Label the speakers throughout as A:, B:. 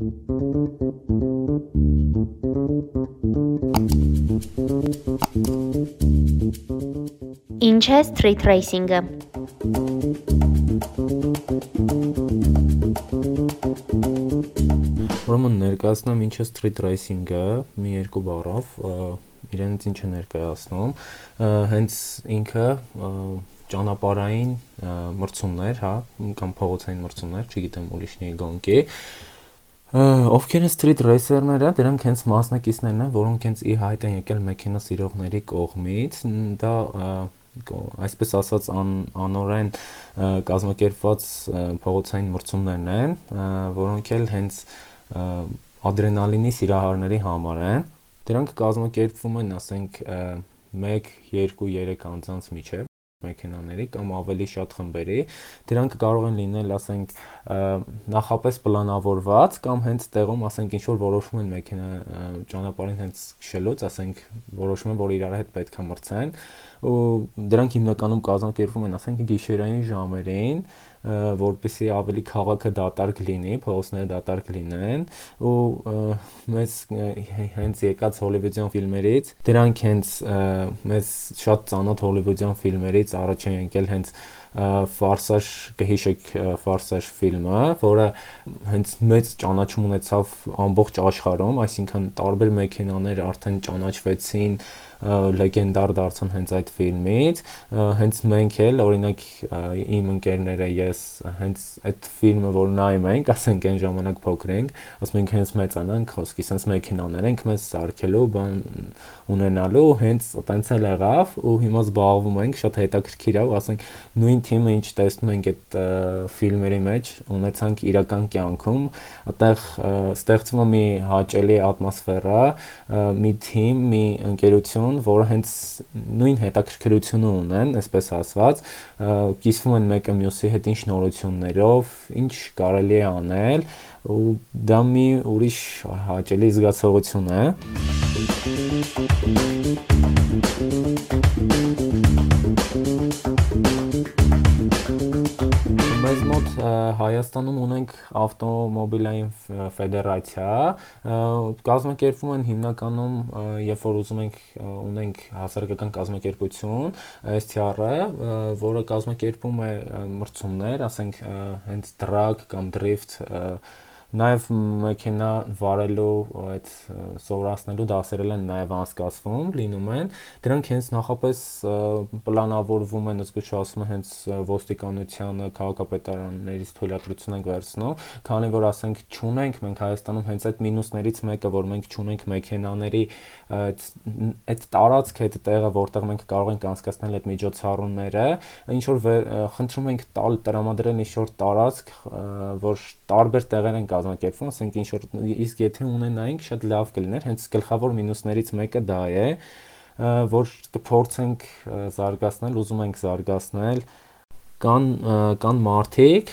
A: Ինչ է սթրիթ ռեյսինգը։
B: Ուրեմն ներկայացնեմ ինչ է սթրիթ ռեյսինգը մի երկու բառով իրենից ինչ է ներկայացնում հենց ինքը ճանապարհային մրցումներ, հա, կամ փողոցային մրցումներ, չգիտեմ ուրիշների գոնկի ովքեր են սթրիթ ռեյսերները, դրանք հենց մասնակիցներն են, որոնք հենց ի հայտ են եկել մեքենա սիրողների կողմից։ Դա այսպես ասած ան, անորեն կազմակերպված փողոցային մրցումներն են, որոնք էլ հենց ադրենալինի սիրահարների համար են։ Դրանք կազմակերպվում են, ասենք, 1, 2, 3 անձանց միջև մեքենաների կամ ավելի շատ խմբերի դրանք կարող են լինել ասենք նախապես պլանավորված կամ հենց տեղում ասենք ինչ որ որոշում են մեքենա ճանապարհին հենց քշելուց ասենք որոշում են որ իրար հետ պետք է մրցեն ու դրանք հիմնականում կազմակերպվում են ասենք գիշերային ժամերին որպեսզի ավելի քաղաքը դատարկ լինի, փողոցները դատարկ լինեն ու մեզ հենց եկած հոլիվուդյան ֆիլմերից դրանք հենց մեզ շատ ծանոթ հոլիվուդյան ֆիլմերից առաջ են եկել հենց ֆարսաժ կհիշեք ֆարսաժ ֆիլմը, որը հենց մեծ ճանաչում ունեցավ ամբողջ աշխարհում, այսինքն տարբեր մեքենաներ արդեն ճանաչվեցին լեգենդար դարձան հենց այդ ֆիլմից հենց մենք էլ օրինակ իմ ընկերները ես հենց այդ ֆիլմը որ նայում ենք ասենք այն ժամանակ փոքր ենք ասում ենք հենց մեծանանք խոսքի sense մեքենաներ ենք մեզ սարքելու բան ունենալու հենց տենց էլ եղավ ու հիմա զբաղվում ենք շատ հետաքրքիր է ու ասենք նույն թիմը ինչ տեսնում ենք այդ ֆիլմերի մեջ ունեցանք իրական կյանքում այդտեղ ստեղծվում է մի հաճելի ատմոսֆերա մի թիմ մի ընկերություն անուն, որը հենց նույն հետաքրքրությունը ունեն, այսպես ասված, կիսվում են մեկը մյուսի հետ ինչ նորություններով, ինչ կարելի է անել, ու դա մի ուրիշ հաճելի զգացողություն է։ Մեզ Հայաստանում ունենք ավտոմոբիլային ֆեդերացիա, կազմակերպվում են հիմնականում, երբ որ ուզում ենք ունենք հասարակական կազմակերպություն, STR-ը, որը կազմակերպում է մրցումներ, ասենք հենց drag կամ drift Նաև մեքենա վարելու այդ սովորացնելու դասերել են նաև անցկացվում, լինում են։ Դրանք հենց նախապես պլանավորվում են, զգուշացում են հենց ոստիկանությանը, քաղաքապետարաններից թույլատրություն ենք վերցնում, քանի որ ասենք ճունենք մենք Հայաստանում հենց այդ մինուսներից մեկը, որ մենք ճունենք մեքենաների այդ այդ տարածքը, այդ տեղը, որտեղ մենք կարող ենք անցկացնել այդ միջոցառումները, ինչ որ խնդրում ենք տալ տրամադրել ինչ որ տարածք, որ տարբեր տեղեր են կազմակերպվում, ասենք ինչ որ իսկ եթե ունենայինք, շատ լավ կլիներ, հենց գլխավոր մինուսներից մեկը դա է, որ կփորձենք զարգացնել, ուզում ենք զարգացնել կան կան մարդիկ,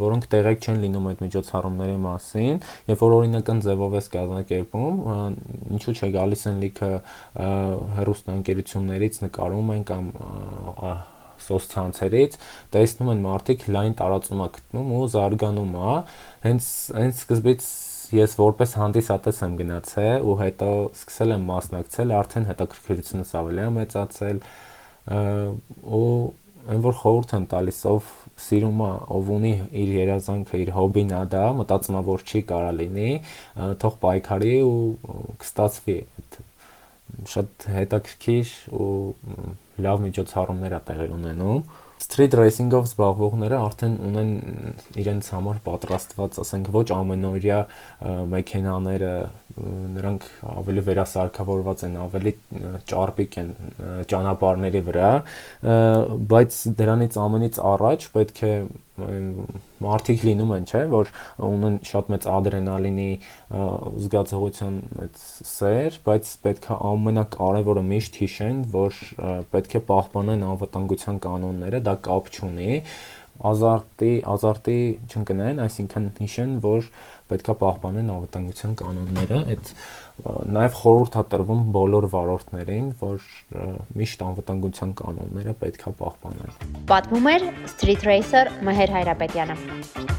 B: որոնք տեղեկ չեն լինում այդ միջոցառումների մասին, եւ որ օրինական ձևով է կազմակերպում, ինչու՞ չէ գալիս են լիքը հերոստանգերություններից նկարում են կամ սոցցանցերից տեսնում են մարդիկ լայն տարածում է գտնում ու զարգանում է հենց հենց սկզբից ես որպես հանդիսատես եմ գնացել ու հետո սկսել եմ մասնակցել արդեն հետաքրքրությունս ավելի է մեծացել ու այն որ խորհուրդ եմ տալիս ով սիրում է ով ունի իր երազանքը իր հոբին է դա մտածում է որ չի կարա լինի թող պայքարի ու կստացվի շատ հետաքրքիր ու լավ միջոցառումներ է տեղի ունենում Street racing-ով զբաղվողները արդեն ունեն իրենց համար պատրաստված, ասենք, ոչ ամենօրյա մեքենաները, նրանք ավելի վերասարքավորված են, ավելի ճարպիկ են ճանապարհների վրա, բայց դրանից ամենից առաջ պետք է մարդիկ լինում են, չէ, որ ունեն շատ մեծ ադրենալինի զգացողության այդ սեր, բայց պետք է ամենակարևորը միշտ հիշեն, որ պետք է պահպանեն անվտանգության կանոնները, դա կապ չունի ազարտի ազարտի չընկնեն, այսինքն հիշեն, որ պետքա պահպանեն անվտանգության կանոնները, այդ նաև խորհուրդ է տրվում բոլոր վարորդներին, որ միշտ անվտանգության կանոնները պետքա պահպանեն։
A: Պատմում էր Street Racer Մհեր Հայրապետյանը։